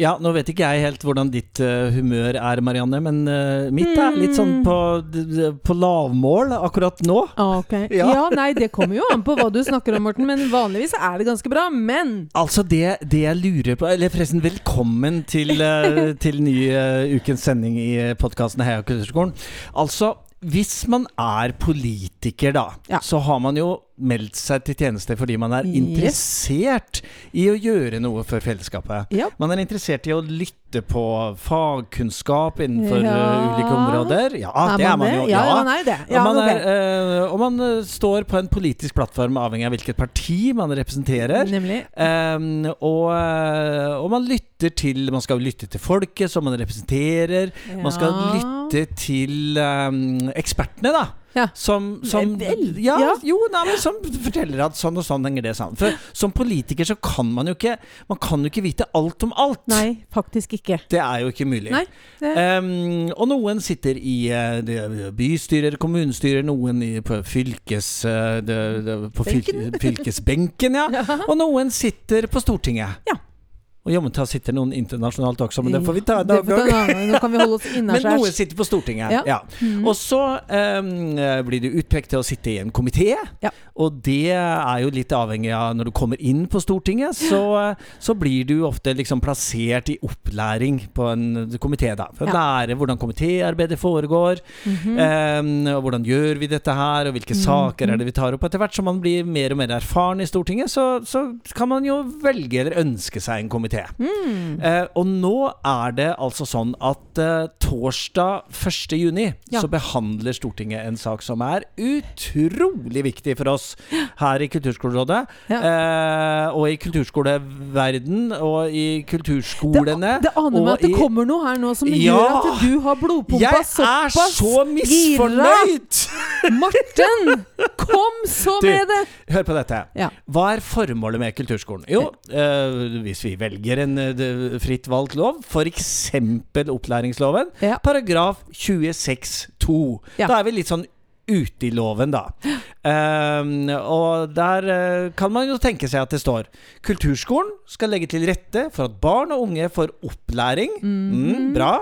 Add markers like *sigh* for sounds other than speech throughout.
Ja, nå vet ikke jeg helt hvordan ditt uh, humør er, Marianne, men uh, mitt er litt sånn på, d- d- på lavmål akkurat nå. Ah, ok. *laughs* Ja. Ja. nei, det kommer jo an på hva du snakker om, Morten. Men vanligvis er det ganske bra. Men Altså, det, det jeg lurer på Eller forresten, velkommen til, uh, *laughs* til ny ukens sending i podkasten Heia kulturskolen. Altså, hvis man er politiker, da, Ja. så har man jo meldt seg til tjeneste fordi man er Yes. interessert i å gjøre noe for fellesskapet. ja. Man er interessert i å lytte på fagkunnskap innenfor Ja. eh, ulike områder. Ja, det er man jo. Ja, man er det. Ja, og, man er, eh, og man eh, står på en politisk plattform avhengig av hvilket parti man representerer. Nemlig. Um, og, og man lytter til Man skal lytte til folket som man representerer. Man skal lytte til um, ekspertene, da. Ja. Som, som, Vel, ja, ja. Jo, nei, men som forteller at sånn og sånn henger det sammen. For som politiker så kan man jo ikke Man kan jo ikke vite alt om alt. Nei, faktisk ikke. Det er jo ikke mulig. Nei, det- Um, og noen sitter i uh, bystyrer, kommunestyrer, noen i, på fylkes... uh, det, det, på fylke, fylkesbenken, *laughs* ja. Og noen sitter på Stortinget. Ja. Og jammen ta sitter noen internasjonalt også, men det får vi ta en annen gang. en annen gang. Nå kan vi holde oss *laughs* Men noen sitter på Stortinget. Ja. Ja. Mm. Og så um, blir du utpekt til å sitte i en komité. Ja. Og det er jo litt avhengig av når du kommer inn på Stortinget, så, så blir du ofte liksom plassert i opplæring på en komité, da. For å lære hvordan komitéarbeidet foregår. Mhm. um, og hvordan gjør vi dette her, og hvilke saker er det vi tar opp. Etter hvert som man blir mer og mer erfaren i Stortinget, så, så kan man jo velge eller ønske seg en komité. Mm. Eh, og nå er det altså sånn at eh, torsdag 1. juni Ja. så behandler Stortinget en sak som er utrolig viktig for oss her i Kulturskolerådet. Ja. Eh, og i kulturskoleverden og i kulturskolene. Det, det aner meg at det i- kommer noe her nå som Ja! gjør at du har blodpumpa Jeg er så misfornøyd! Morten! Kom så Du, med det! Hør på dette. Hva er formålet med kulturskolen? Jo, eh, hvis vi velger en eh, fritt valgt lov, f.eks. opplæringsloven, Ja. paragraf 26-2. Ja. Da er vi litt sånn ute i loven, da. Um, og der uh, kan man jo tenke seg at det står Kulturskolen skal legge til rette for at barn og unge får opplæring, mm, bra,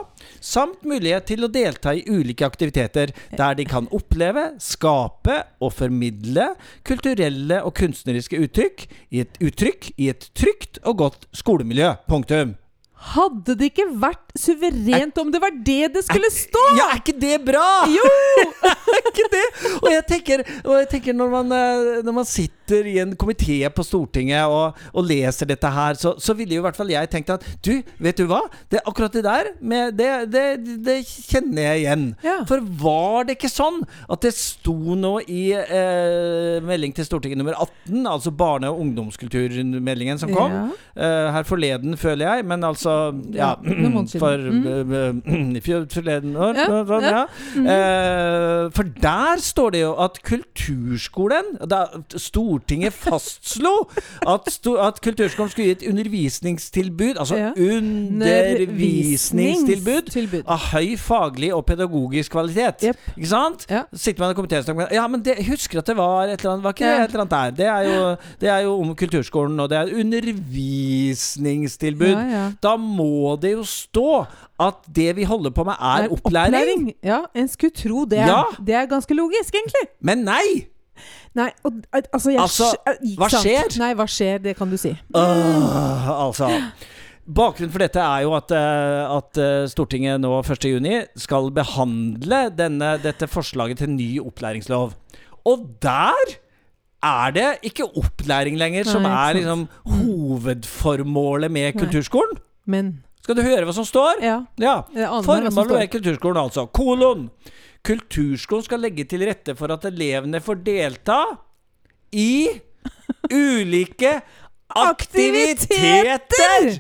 samt mulighet til å delta i ulike aktiviteter der de kan oppleve, skape og formidle kulturelle og kunstneriske uttrykk i et, uttrykk i et trygt og godt skolemiljø. Punktum. Hadde det ikke vært suverent om det var det det skulle stå? Ja, er ikke det bra?! Jo! *laughs* er ikke det? Og jeg tenker, og jeg tenker når, man, eh, når man sitter i en komité på Stortinget og, og leser dette her, så, så ville jo i hvert fall jeg tenkt at du, vet du hva? Det, akkurat det der, med, det, det, det kjenner jeg igjen. Ja. For var det ikke sånn at det sto nå i eh, melding til Stortinget nummer 18, altså barne- og ungdomskulturmeldingen som kom, Ja. eh, her forleden, føler jeg, men altså Ja, Ja, for Mm. eh, eh, forleden år. Ja, ja. Eh, for der står det jo at kulturskolen da, Stortinget fastslo at, sto, at kulturskolen skulle gi et undervisningstilbud, altså Ja. undervisningstilbud Tilbud. av høy faglig og pedagogisk kvalitet. Yep. Ikke sant? Ja. Sitter man i med Ja, men det, husker at det var et eller annet Var ikke Ja. det et eller annet der? Det er jo, det er jo om kulturskolen, og det er undervisningstilbud. Ja, ja. Da må det jo stå at det vi holder på med, er, opplæring. Ja, en skulle tro det. Ja. Det er ganske logisk, egentlig. Men nei! Nei, og, altså, jeg, Altså, hva sant? skjer? Nei, hva skjer? Det kan du si. Åh, altså Bakgrunnen for dette er jo at, eh, at eh, Stortinget nå 1.6 skal behandle denne, dette forslaget til ny opplæringslov. Og der er det ikke opplæring lenger som Nei, er liksom hovedformålet med Nei. kulturskolen. Men Skal du høre hva som står? ja. Ja. Som Formålet med kulturskolen, altså. Kolon. Kulturskolen skal legge til rette for at elevene får delta i ulike aktiviteter!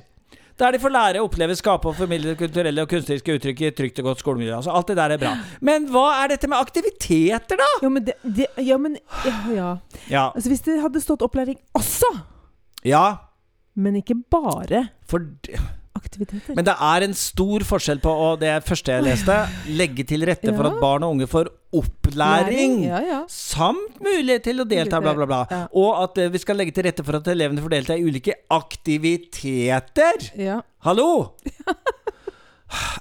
Der de får lære, oppleve, skape og formidle kulturelle og kunstneriske uttrykk i et trygt og godt skolemiljø. Altså, alt det der er bra. Men hva er dette med aktiviteter, da? Ja, men, det, det, ja, men ja, ja. Ja. Altså, Hvis det hadde stått opplæring også, ja men ikke bare for aktiviteter Men det er en stor forskjell på, og det første jeg leste, legge til rette for at barn og unge får opplæring. Ja, ja. Samt mulighet til å delta, bla, bla, bla. Ja. Og at eh, vi skal legge til rette for at elevene får delta i ulike aktiviteter. ja. Hallo! *laughs*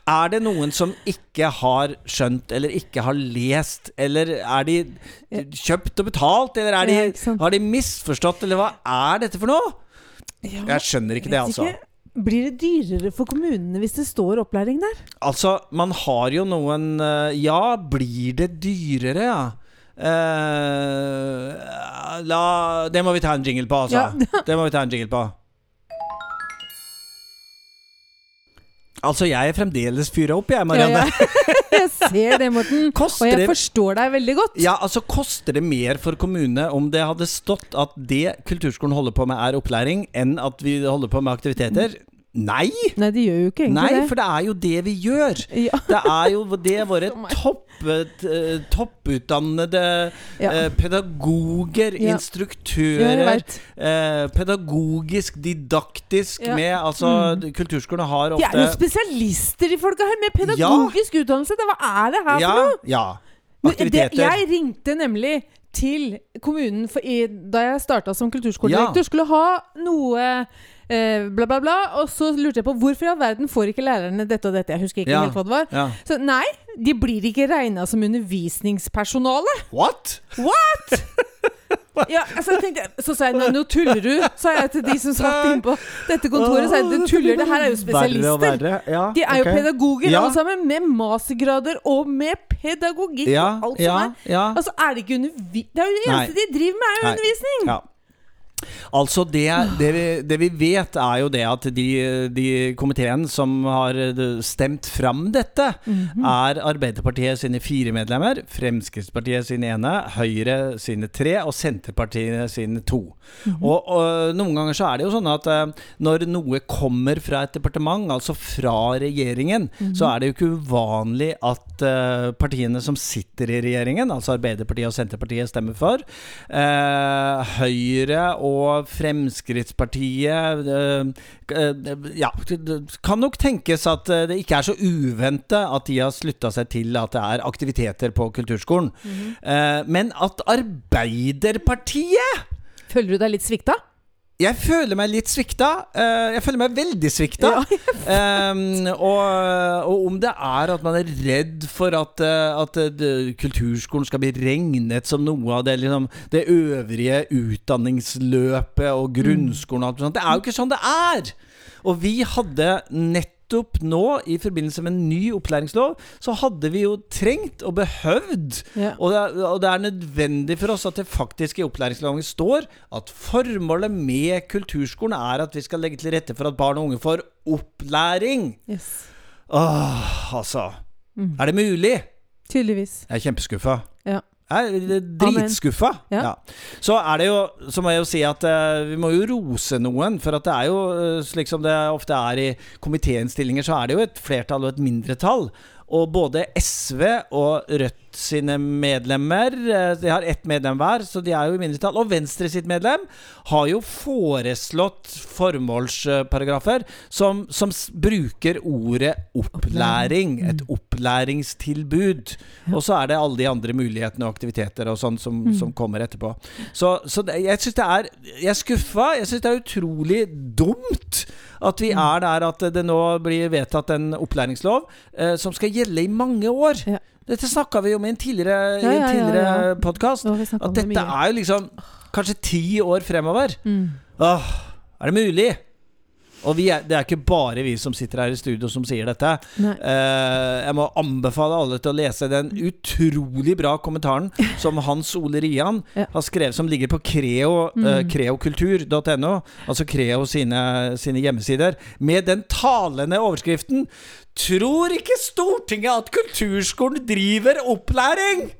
Er det noen som ikke har skjønt, eller ikke har lest, eller er de kjøpt og betalt, eller er de, har de misforstått, eller hva er dette for noe? Jeg skjønner ikke det, altså. ikke. Blir det dyrere for kommunene hvis det står opplæring der? Altså, man har jo noen eh, Ja, blir det dyrere, ja? Uh, la Det må vi ta en jingle på, altså. Ja. Det må vi ta en jingle på. Altså, jeg er fremdeles fyra opp, jeg, Marianne. Ja, ja. *laughs* jeg ser det, Morten. Koster Og jeg forstår deg veldig godt. Ja, altså Koster det mer for kommunene om det hadde stått at det kulturskolen holder på med, er opplæring, enn at vi holder på med aktiviteter? Nei! Nei, de gjør jo ikke egentlig Nei, det. for det er jo det vi gjør. *laughs* Ja. Det er jo det våre *laughs* topp, eh, topputdannede Ja. eh, pedagoger, Ja. Ja, instruktører eh, Pedagogisk, didaktisk Ja. Mm. med Altså, kulturskolene har De er jo spesialister, de folka her, med pedagogisk utdannelse. Det, hva er det her Ja, for noe? ja. Aktiviteter. Det, jeg ringte nemlig til kommunen for i, da jeg starta som kulturskoledirektor. Ja. Skulle ha noe eh, bla, bla, bla. Og så lurte jeg på hvorfor i all verden får ikke lærerne dette og dette. Jeg husker ikke Ja. helt hva det var. ja. Så nei, de blir ikke regna som undervisningspersonale. What? What?! *laughs* Ja, altså jeg tenkte, så sa jeg nå, nå tuller du, sa jeg til de som satt inne på dette kontoret. Sa jeg, du tuller, det her er jo Verre og spesialister. verre. Ja, De er jo ok. pedagoger Ja. alle sammen, med mastergrader og med pedagogikk Ja, og alt ja, som er. ja. Altså, er det ikke undervi... Det er jo det Nei. eneste de driver med, er jo Nei. undervisning! Ja. Altså, det, det, vi, det vi vet, er jo det at de, de komiteen som har eh, stemt fram dette, Mhm. er Arbeiderpartiet sine fire medlemmer, Fremskrittspartiet sine ene, Høyre sine tre og Senterpartiet sine to. Mhm. og, og noen ganger så er det jo sånn at eh, når noe kommer fra et departement, altså fra regjeringen, Mhm. så er det jo ikke uvanlig at eh, partiene som sitter i regjeringen, altså Arbeiderpartiet og Senterpartiet, stemmer for. Eh, Høyre og Fremskrittspartiet eh, Ja, kan nok tenkes at eh, det ikke er så uvente at de har slutta seg til at det er aktiviteter på kulturskolen. Eh, men at Arbeiderpartiet Føler du deg litt svikta? Jeg føler meg litt svikta. eh, jeg føler meg veldig svikta. *laughs* Ehm, og, og om det er at man er redd for at, eh, at eh, kulturskolen skal bli regnet som noe av det, liksom, det øvrige utdanningsløpet og grunnskolen og alt sånt. Det er jo ikke sånn det er! Og vi hadde nettopp nå, i forbindelse med en ny opplæringslov, så hadde vi jo trengt og behøvd Ja. og det, er, og det er nødvendig for oss at det faktisk i opplæringsloven står at formålet med kulturskolen er at vi skal legge til rette for at barn og unge får opplæring. Yes. Åh, altså. Mm. Er det mulig? Tydeligvis. Jeg er kjempeskuffa. Ja. Er dritskuffa. Ja. Ja. Så er det jo Så må jeg jo si at uh, vi må jo rose noen. For at det er jo eh, slik som det ofte er i komitéinnstillinger, så er det jo et flertall og et mindretall. Og både SV og Rødt sine medlemmer eh, De har ett medlem hver, så de er jo i mindretall. Og Venstre sitt medlem har jo foreslått formålsparagrafer som, som bruker ordet opplæring. Et opplæringstilbud. Og så er det alle de andre mulighetene og aktiviteter og sånn som, som kommer etterpå. Så, så jeg syns det er Jeg er skuffa. Jeg syns det er utrolig dumt at vi er der at det nå blir vedtatt en opplæringslov eh, som skal gjelde i mange år. Ja. Dette snakka vi om i en tidligere, Ja, ja, ja, podkast. At dette det er jo liksom kanskje ti år fremover. Mm. Åh, er det mulig? Og vi er, det er ikke bare vi som sitter her i studio som sier dette. Eh, jeg må anbefale alle til å lese den utrolig bra kommentaren *laughs* som Hans Ole Rian Ja. har skrevet, som ligger på creo, uh, Mm. creokultur.no, altså Creo sine, sine hjemmesider, med den talende overskriften 'Tror ikke Stortinget at kulturskolen driver opplæring?'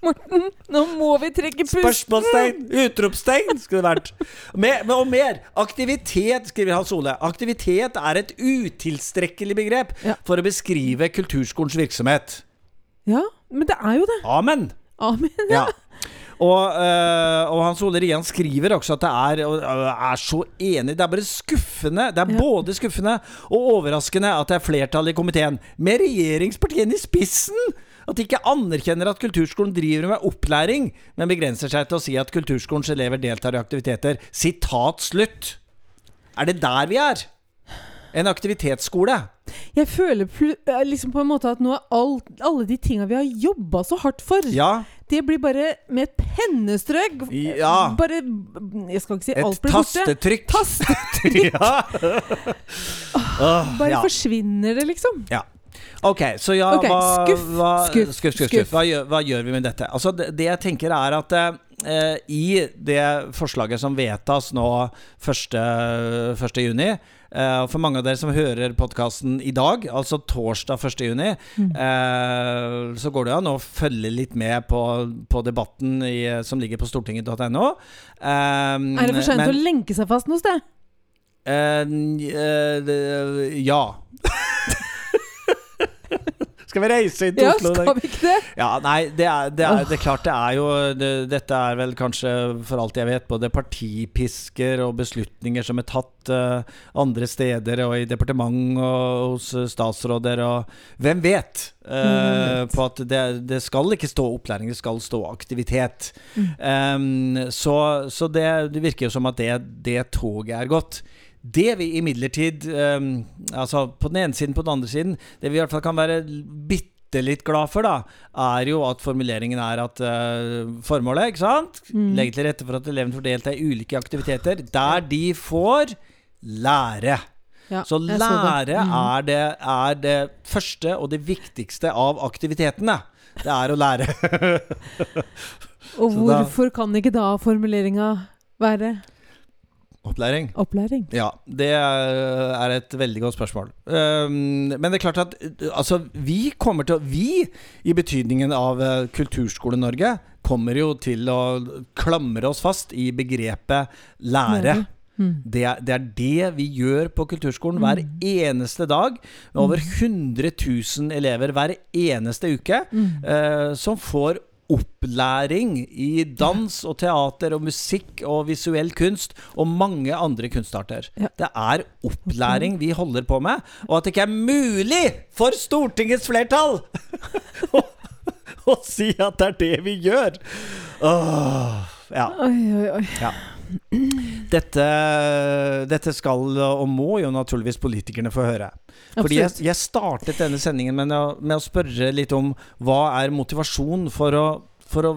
Morten, nå må vi trekke pusten! Spørsmålstegn, utropstegn skulle det vært. Mer, og mer. Aktivitet, skriver Hans Ole. Aktivitet er et utilstrekkelig begrep Ja. for å beskrive kulturskolens virksomhet. Ja, men det er jo det. Amen. Amen. Ja. Og, øh, og Hans Ole Rian skriver også at det er Og er så enig. Det er bare skuffende. Det er Ja. både skuffende og overraskende at det er flertall i komiteen, med regjeringspartiene i spissen. At de ikke anerkjenner at kulturskolen driver med opplæring, men begrenser seg til å si at kulturskolens elever deltar i aktiviteter. Sitat slutt. Er det der vi er? En aktivitetsskole? Jeg føler eh, liksom på en måte at nå er alt, alle de tinga vi har jobba så hardt for, Ja. det blir bare med et pennestrøk Ja. Bare Jeg skal ikke si Et alt blir borte. tastetrykk. Tastetrykk. *laughs* ja. *laughs* Bare ja. forsvinner det, liksom. Ja. Ok, så ja, okay. hva, skuff, hva, skuff, skuff, skuff, skuff. Hva, gjør, hva gjør vi med dette? Altså, det, det jeg tenker er at eh, i det forslaget som vedtas nå 1. 1. juni eh, For mange av dere som hører podkasten i dag, altså torsdag 1. juni, Mm. uh, så går det an å følge litt med på, på debatten i, som ligger på stortinget.no. Uh, Er det for seint å lenke seg fast noe sted? Ja. *laughs* Skal vi reise inn til Ja, Oslo? skal vi ikke det? Ja, nei, det er, det er, det er klart det er jo det, Dette er vel kanskje, for alt jeg vet, både partipisker og beslutninger som er tatt uh, andre steder og i departement og hos eh, statsråder og Hvem vet? Uh, mm. på at det, det skal ikke stå opplæring, det skal stå aktivitet. Mm. Um, så så det, det virker jo som at det, det toget er gått. Det vi imidlertid um, Altså på den ene siden, på den andre siden Det vi i hvert fall kan være bitte litt glad for, da, er jo at formuleringen er at uh, formålet, ikke sant Mm. Legge til rette for at elevene får delta i ulike aktiviteter der de får lære. Ja, Så lære det. Mm. er, det, er det første og det viktigste av aktivitetene. Det er å lære. *laughs* Og hvorfor da- kan ikke da formuleringa være Opplæring. opplæring? Ja, det er et veldig godt spørsmål. Um, men det er klart at uh, altså, vi kommer til å Vi, i betydningen av uh, Kulturskole-Norge, kommer jo til å klamre oss fast i begrepet lære. Mm. Det er, det er det vi gjør på kulturskolen hver eneste dag. Med over 100 000 elever hver eneste uke Mm. eh, som får opplæring i dans og teater og musikk og visuell kunst og mange andre kunstarter. Ja. Det er opplæring vi holder på med, og at det ikke er mulig for Stortingets flertall å, *laughs* å si at det er det vi gjør. Åh, ja. Oi, oi, oi. Dette, dette skal og må jo naturligvis politikerne få høre. Fordi jeg, jeg startet denne sendingen med å, med å spørre litt om hva er motivasjonen for å, for å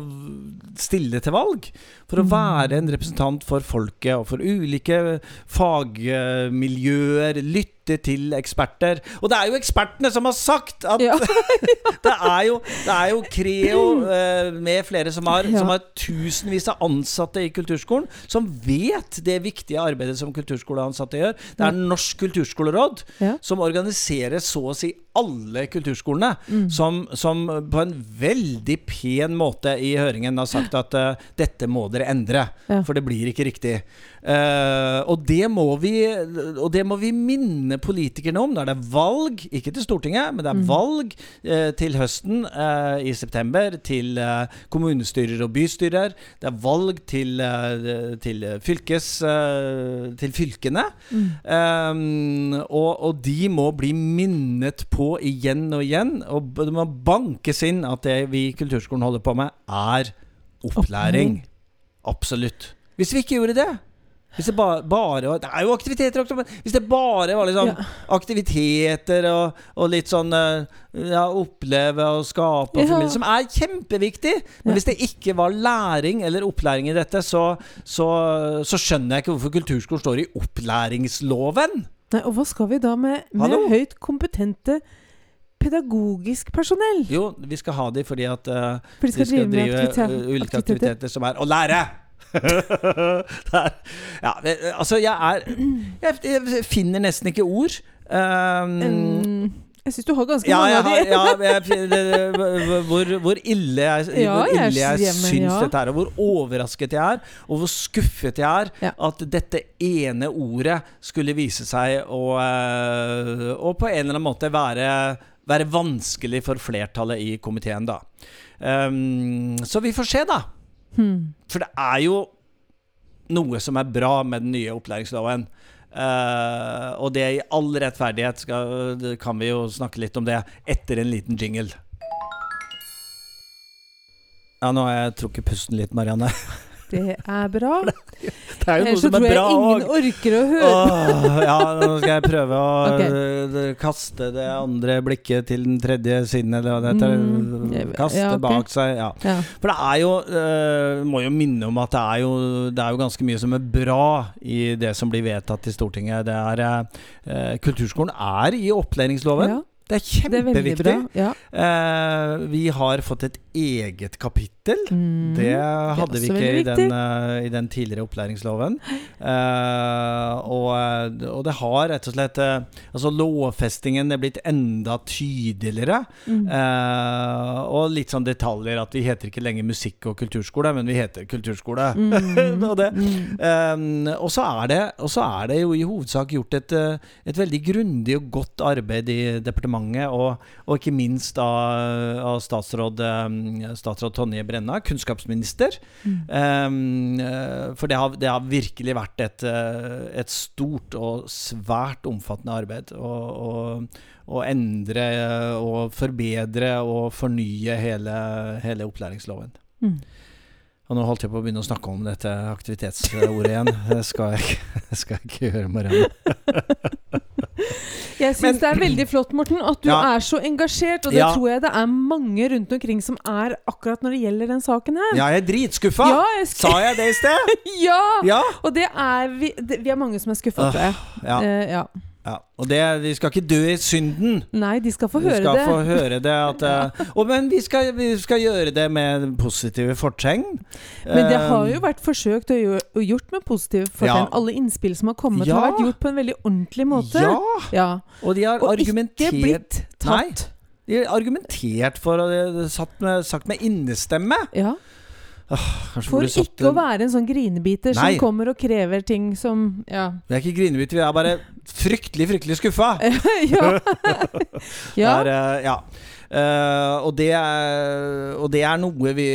stille til valg? For å Mm. være en representant for folket og for ulike fagmiljøer. Lytte til eksperter. Og det er jo ekspertene som har sagt at Ja. *laughs* det, er jo, det er jo Creo eh, med flere som har, Ja. som har tusenvis av ansatte i kulturskolen, som vet det viktige arbeidet som kulturskoleansatte gjør. Det er Norsk kulturskoleråd Ja. som organiserer så å si alle kulturskolene, Mm. som, som på en veldig pen måte i høringen har sagt at uh, dette må dere endre, Ja. for det blir ikke riktig. Uh, og, det må vi, og det må vi minne politikerne om. da er det valg, ikke til Stortinget, men det er Mm. valg uh, til høsten i september, til kommunestyrer og bystyrer. Det er valg til, til fylkes til fylkene. Mm. Um, og, og de må bli minnet på igjen og igjen. Og det må bankes inn at det vi i kulturskolen holder på med, er opplæring. Absolutt. Hvis vi ikke gjorde det hvis det bare, bare var Det er jo aktiviteter også, men hvis det bare var liksom Ja. aktiviteter og, og litt sånn eh, ja, oppleve og skape og Ja. formidle, som er kjempeviktig. Men hvis det ikke var læring eller opplæring i dette, så, så, så skjønner jeg ikke hvorfor kulturskolen står i opplæringsloven. Nei, og hva skal vi da med, med høyt kompetente pedagogisk personell? Jo, vi skal ha de fordi at uh, For de de skal, skal drive med aktiviteter. eh, ulike aktiviteter som er å lære. *laughs* Ja, altså, jeg er jeg, jeg finner nesten ikke ord. Um, Mm, jeg syns du har ganske ja, mange av de. ja, jeg, *laughs* det, hvor, hvor ille jeg, Ja, hvor jeg ille jeg syns ja. dette er, og hvor overrasket jeg er, og hvor skuffet jeg er Ja. at dette ene ordet skulle vise seg å, eh, å på en eller annen måte være, være vanskelig for flertallet i komiteen, da. Um, så vi får se, da. Hmm. For det er jo noe som er bra med den nye opplæringsloven. Uh, og det i all rettferdighet skal, kan vi jo snakke litt om det etter en liten jingle. Ja, nå har jeg trukket pusten litt, Marianne. *laughs* Det er bra. *laughs* Det er jo noe som er bra òg. Ellers tror jeg ingen orker å høre. Åh, *laughs* ja, nå skal jeg prøve å *laughs* Ok. øh, kaste det andre blikket til den tredje siden, eller hva det heter. Mm, Kaste ja, okay. bak seg. Ja. Ja. For det er jo uh, Må jo minne om at det er jo, det er jo ganske mye som er bra i det som blir vedtatt i Stortinget. Det er uh, Kulturskolen er i opplæringsloven. Ja, Det er det er kjempeviktig. Ja. Eh, vi har fått et eget kapittel. Mm. Det hadde vi ikke i den, uh, i den tidligere opplæringsloven. Eh, og, og det har rett og slett uh, Altså lovfestingen er blitt enda tydeligere. Mm. Eh, og litt sånn detaljer at vi heter ikke lenger musikk- og kulturskole, men vi heter kulturskole. Mm. *laughs* Og Mm. Og, så er det, og så er det jo i hovedsak gjort et, eh, et veldig grundig og godt arbeid i departementet, og, og ikke minst av, av statsråd, um, statsråd Tonje Brenna, kunnskapsminister. Mm. Um, eh, for det har, det har virkelig vært et, eh, et stort og svært omfattende arbeid. Å og å endre eh, og forbedre og fornye hele, hele opplæringsloven. Mm. Og nå holdt jeg på å begynne å snakke om dette aktivitetsordet igjen. Det skal jeg *laughs* skal jeg ikke gjøre, Marianne. *laughs* Jeg syns det er veldig flott, Morten, at du Ja. er så engasjert. Og det Ja. tror jeg det er mange rundt omkring som er akkurat når det gjelder den saken her. Ja, jeg er dritskuffa! Ja, jeg sk- Sa jeg det i sted? *laughs* ja! Ja. Og det er vi det, Vi er mange som er skuffa, tror jeg. ja, Eh, ja. Ja. Og det, vi skal ikke dø i synden. Nei, de skal få høre høre skal det. få høre det. At, *laughs* ja. og, men vi skal, vi skal gjøre det med positive fortegn. Men det har Eh, jo vært forsøkt å og gjort med positive fortegn. Ja. Alle innspill som har kommet, Ja. har vært gjort på en veldig ordentlig måte. Ja! Ja. Og de har Og argumentert ikke blitt tatt. Nei, De har argumentert for og de har sagt med, sagt med innestemme. Ja. Kanskje For ikke en... å være en sånn grinebiter Nei. som kommer og krever ting som Ja. Vi er ikke grinebiter, vi er bare fryktelig, fryktelig skuffa. *laughs* ja. *laughs* ja. Der, er, eh, ja. Eh, og, det er, og det er noe vi,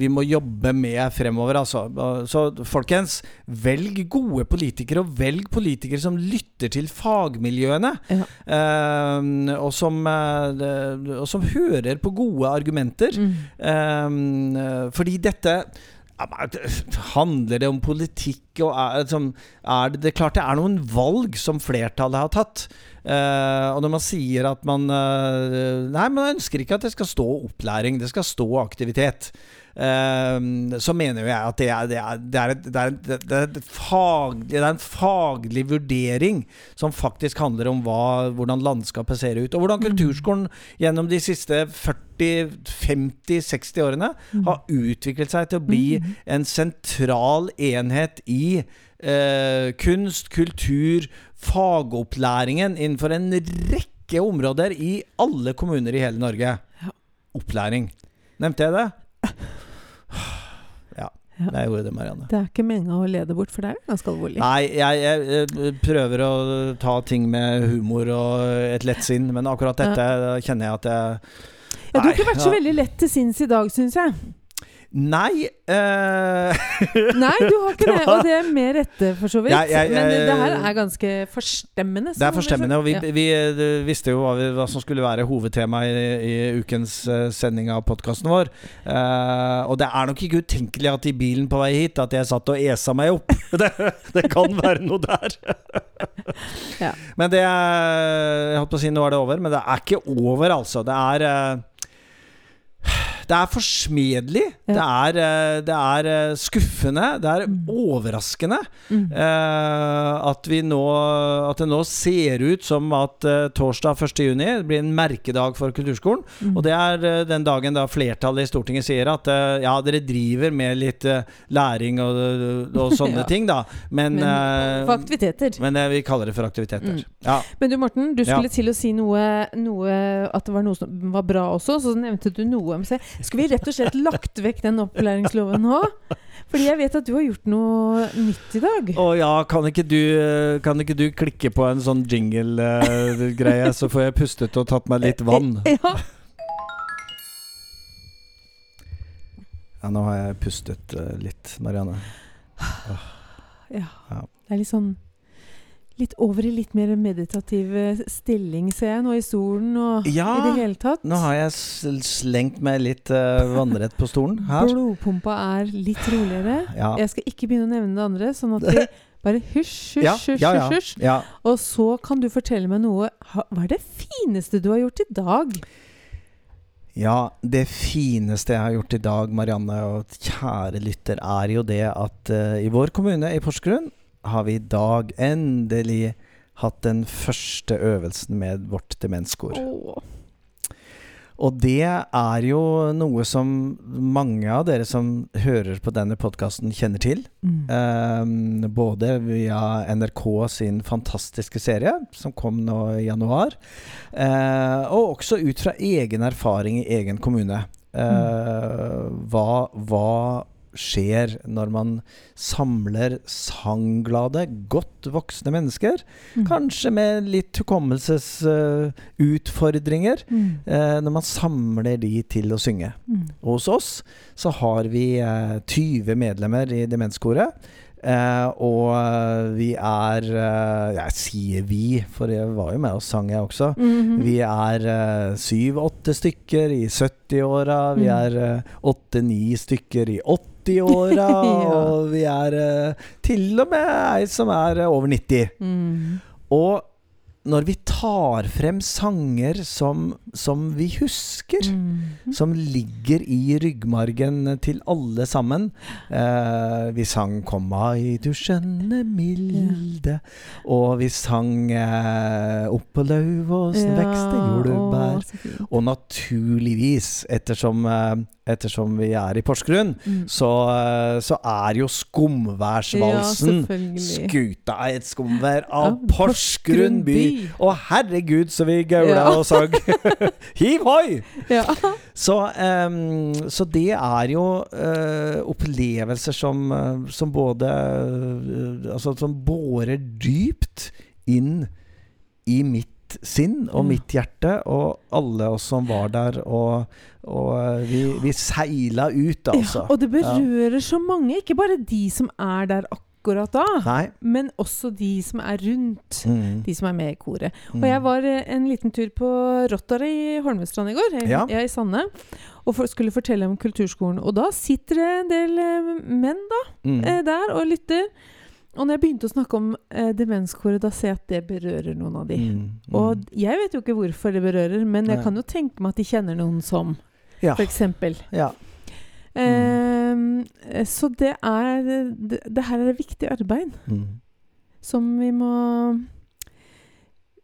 vi må jobbe med fremover, altså. Så folkens, velg gode politikere, og velg politikere som lytter til fagmiljøene. Ja. Uh, og, som, uh, og som hører på gode argumenter. Mm. Fordi dette Handler det om politikk og er, som, er det, det er klart det er noen valg som flertallet har tatt. Eh, og når man sier at man eh, Nei, man ønsker ikke at det skal stå opplæring, det skal stå aktivitet. Eh, så mener jo jeg at det er, det er, det er, et, det er, et, det er, et faglig, det er en faglig vurdering som faktisk handler om hva, hvordan landskapet ser ut. Og hvordan kulturskolen gjennom de siste 40-50-60 årene har utviklet seg til å bli en sentral enhet i eh, kunst, kultur, fagopplæringen innenfor en rekke områder i alle kommuner i hele Norge. Opplæring. Nevnte jeg det? *laughs* Ja. Ja. Jeg gjorde det, Marianne. Det er ikke meninga å lede bort, for det er jo ganske alvorlig. Nei, jeg, jeg, jeg prøver å ta ting med humor og et lett sinn, men akkurat dette kjenner jeg at jeg Ja, du har ikke vært så veldig lett til sinns i dag, syns jeg. Nei eh, Nei, du har ikke *laughs* Det det, var- og det er med rette, for så vidt. Jeg- jeg- Men det, her er ganske forstemmende. Det er forstemmende, og vi, Ja. vi vi visste jo hva, vi, hva som skulle være hovedtemaet i, i ukens eh, sending av podkasten vår. Eh, og det er nok ikke utenkelig at i bilen på vei hit at jeg satt og esa meg opp. *laughs* det, det kan være noe der. Ja. Men det er Jeg holdt på å si nå er det over, men det er ikke over, altså. Det er eh, det er forsmedelig. Det er, eh, det er eh, skuffende. Det er Mm. overraskende Mm. eh, at, vi nå, at det nå ser ut som at torsdag 1. juni blir en merkedag for kulturskolen. Mm. Og det er den dagen da flertallet i Stortinget sier at ja, dere driver med litt læring og, og sånne *laughs* Ja. ting, da. Men, Men for aktiviteter. men vi kaller det for aktiviteter. Mm. Ja. Men du Morten, du skulle Ja. til å si noe, noe At det var noe som var bra også, så nevnte du noe Skal vi rett og slett lagt vekk den opplæringsloven nå? Fordi jeg vet at du har gjort noe nytt i dag. Å ja, kan ikke, du, eh, kan ikke du klikke på en sånn jingle-greie, så får jeg pustet og tatt meg litt vann? *laughs* Ja. Ja, nå har jeg pustet eh, litt, Marianne. ja. Ja. Det er litt sånn litt over i litt mer meditativ eh, stilling, ser jeg nå i stolen og Ja, i det hele tatt. Nå har jeg slengt meg litt uh, vannrett på stolen her. Blodpumpa er litt roligere. Ja. Jeg skal ikke begynne å nevne det andre, sånn at vi *laughs* bare hysj, hysj, Ja, hysj, ja, ja. hysj. ja. Og så kan du fortelle meg noe Hva er det fineste du har gjort i dag? Ja, det fineste jeg har gjort i dag, Marianne og kjære lytter, er jo det at uh, i vår kommune i Porsgrunn har vi i dag endelig hatt den første øvelsen med vårt demenskor. Oh. Og det er jo noe som mange av dere som hører på denne podkasten, kjenner til. Mm. Um, både via NRK sin fantastiske serie, som kom nå i januar, uh, og også ut fra egen erfaring i egen kommune. Eh, hva, hva skjer når man samler sangglade, godt voksne mennesker, Mm. kanskje med litt hukommelsesutfordringer, Mm. uh, når man samler de til å synge. Mm. Og hos oss så har vi uh, 20 medlemmer i demenskoret. Uh, og eh, vi er uh, Jeg sier vi, for jeg var jo med og sang, jeg også. Mhm. Vi er syv-åtte stykker i 70-åra. Vi Mm. er åtte-ni stykker i 80-åra. *laughs* Ja. Og vi er eh, til og med ei som er eh, over 90. Mm. Og når vi tar frem sanger som, som vi husker Mm. som ligger i ryggmargen til alle sammen. Eh, vi sang 'Kom mai, du skjønne milde', og vi sang eh, 'Oppå Lauvåsen ja, vekste jordbær'. Og naturligvis, ettersom, eh, ettersom vi er i Porsgrunn, Mm. så, eh, så er jo Skumværsvalsen Ja, skuta i et skumvær av Av Porsgrunn by. Å herregud, så vi gaula Ja. og sang. *laughs* Hiv hoi! Ja. Så, um, så det er jo uh, opplevelser som, eh, som både uh, Altså som bårer dypt inn i mitt sinn og mitt hjerte, og alle oss som var der, og, og vi, vi seila ut, altså. ja. Og det berører så mange, ikke bare de som er der akkurat da, Nei. men også de som er rundt. Mm. De som er med i koret. Mm. Og jeg var eh, en liten tur på Rottary i Holmestrand i går, jeg, Ja. jeg i Sande, og for, skulle fortelle om kulturskolen. Og da sitter det en del eh, menn da, Mm. eh, der og lytter. Og når jeg begynte å snakke om eh, demenskoret, da ser jeg at det berører noen av de. Mm. Og jeg vet jo ikke hvorfor det berører, men jeg kan jo tenke meg at de kjenner noen som, ja. for eksempel. ja. Ehm, eh, så det er det, det her er viktig arbeid Mm. som vi må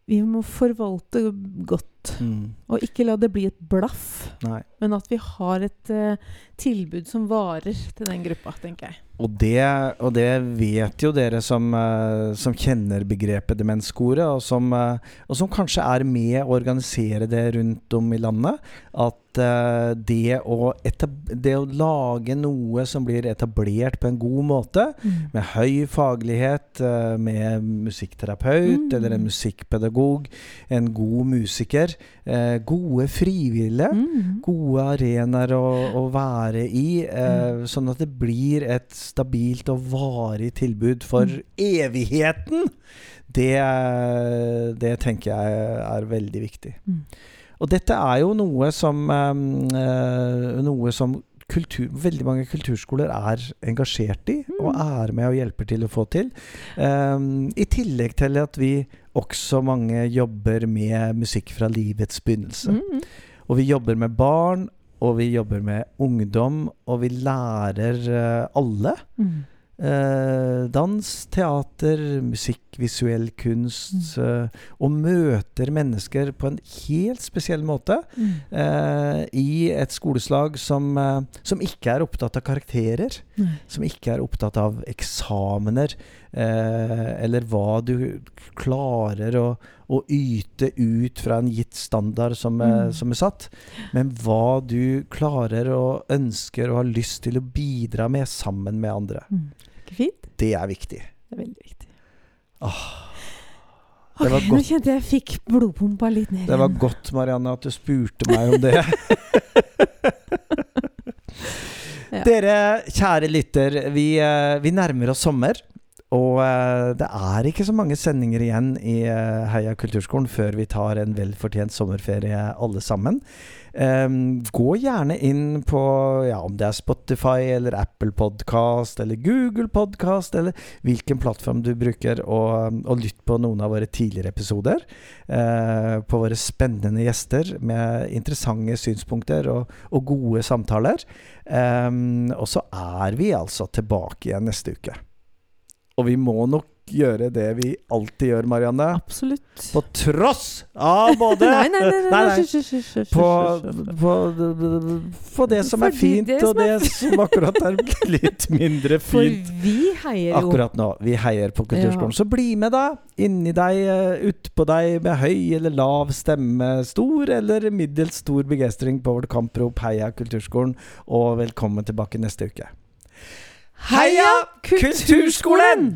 Vi må forvalte godt. Mm. Og ikke la det bli et blaff, Nei. men at vi har et uh, tilbud som varer til den gruppa, tenker jeg. Og det, og det vet jo dere som, uh, som kjenner begrepet demenskoret, og som, eh, og som kanskje er med å organisere det rundt om i landet. At det, å det å lage noe som blir etablert på en god måte, med høy faglighet, med musikkterapeut Mm. eller en musikkpedagog, en god musiker, eh, gode frivillige. Mm. Gode arenaer å, å være i, eh, sånn at det blir et stabilt og varig tilbud for Mm. evigheten. Det, det tenker jeg er veldig viktig. Mm. Og dette er jo noe som eh, eh, Noe som kultur, veldig mange kulturskoler er engasjert i, og Mm. er med og hjelper til å få til. Um, I tillegg til at vi også mange jobber med musikk fra livets begynnelse. Mm. Og vi jobber med barn, og vi jobber med ungdom, og vi lærer eh, alle. Mm. Eh, dans, teater, musikk, visuell kunst. eh, og møter mennesker på en helt spesiell måte. Mm. eh, I et skoleslag som, eh, som ikke er opptatt av karakterer. Mm. Som ikke er opptatt av eksamener. Eh, eller hva du klarer å, å yte ut fra en gitt standard som, Mm. som er satt. Men hva du klarer og ønsker og har lyst til å bidra med sammen med andre. Fint? Det er viktig. Det er veldig viktig. Åh, Ok, Nå kjente jeg fikk blodpumpa litt ned Det var igjen. godt, Marianne, at du spurte meg om det. *laughs* Ja. Dere kjære lytter, vi, eh, vi nærmer oss sommer. Og eh, det er ikke så mange sendinger igjen i eh, Heia kulturskolen før vi tar en velfortjent sommerferie alle sammen. Ehm, gå gjerne inn på ja, om det er Spotify eller Apple Podcast eller Google Podcast eller hvilken plattform du bruker, og, og lytt på noen av våre tidligere episoder. Uh, på våre spennende gjester med interessante synspunkter og, og gode samtaler. Um, og så er vi altså tilbake igjen neste uke. Og vi må nok gjøre det vi alltid gjør, Marianne. Absolutt. På tross av *laughs* både Nei, nei, nei. nei, Nei, nei. på, på, på det som er fint, det og det som akkurat er litt mindre fint. For vi heier jo. akkurat nå. Vi heier på Kulturskolen. Så bli med, da. Inni deg, eh, utpå deg med høy eller lav stemme. Stor eller middels stor begeistring på vårt kamprop 'Heia Kulturskolen', og velkommen tilbake neste uke. Heia Kulturskolen!